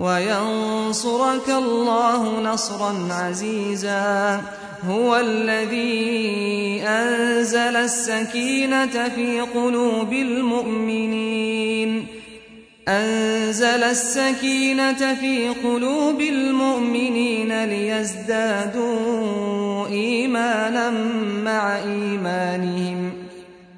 وينصرك الله نصرا عزيزا. هو الذي أنزل السكينة في قلوب المؤمنين. أنزل السكينة في قلوب المؤمنين ليزدادوا إيمانا مع إيمانهم.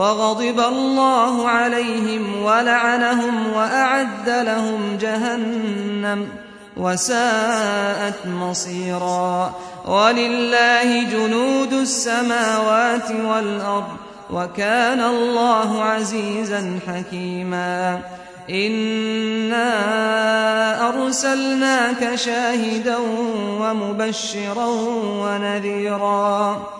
وغضب الله عليهم ولعنهم وأعد لهم جهنم وساءت مصيرا. ولله جنود السماوات والأرض وكان الله عزيزا حكيما. إنا أرسلناك شاهدا ومبشرا ونذيرا.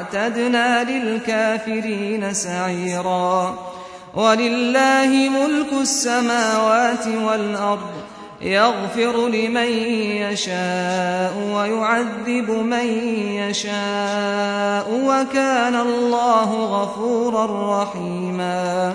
أعتدنا للكافرين سعيرا. ولله ملك السماوات والأرض يغفر لمن يشاء ويعذب من يشاء وكان الله غفورا رحيما.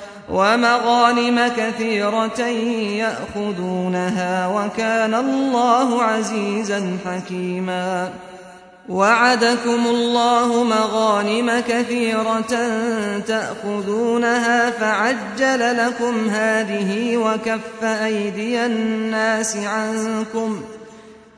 ومغانم كثيرة يأخذونها وكان الله عزيزا حكيما. وعدكم الله مغانم كثيرة تأخذونها فعجل لكم هذه وكف أيدي الناس عنكم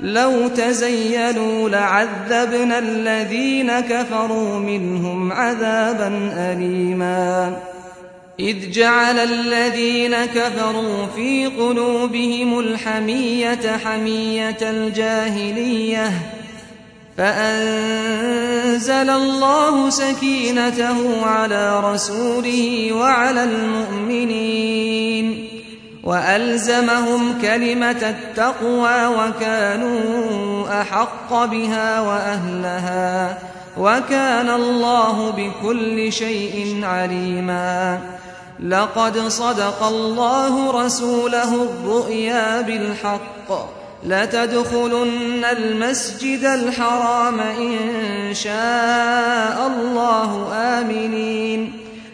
لو تزيلوا لعذبنا الذين كفروا منهم عذابا أليما. إذ جعل الذين كفروا في قلوبهم الحمية حمية الجاهلية فأنزل الله سكينته على رسوله وعلى المؤمنين. وألزمهم كلمة التقوى وكانوا أحق بها وأهلها وكان الله بكل شيء عليما. لقد صدق الله رسوله الرؤيا بالحق. لتدخلن المسجد الحرام إن شاء الله آمنين.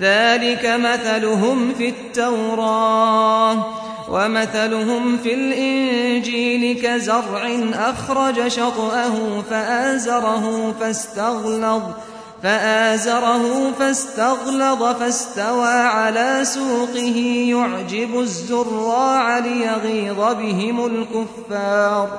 ذلك مثلهم في التوراة ومثلهم في الإنجيل كزرع أخرج شطأه فآزره فاستغلظ فآزره فاستغلظ فاستوى على سوقه يعجب الزراع ليغيظ بهم الكفار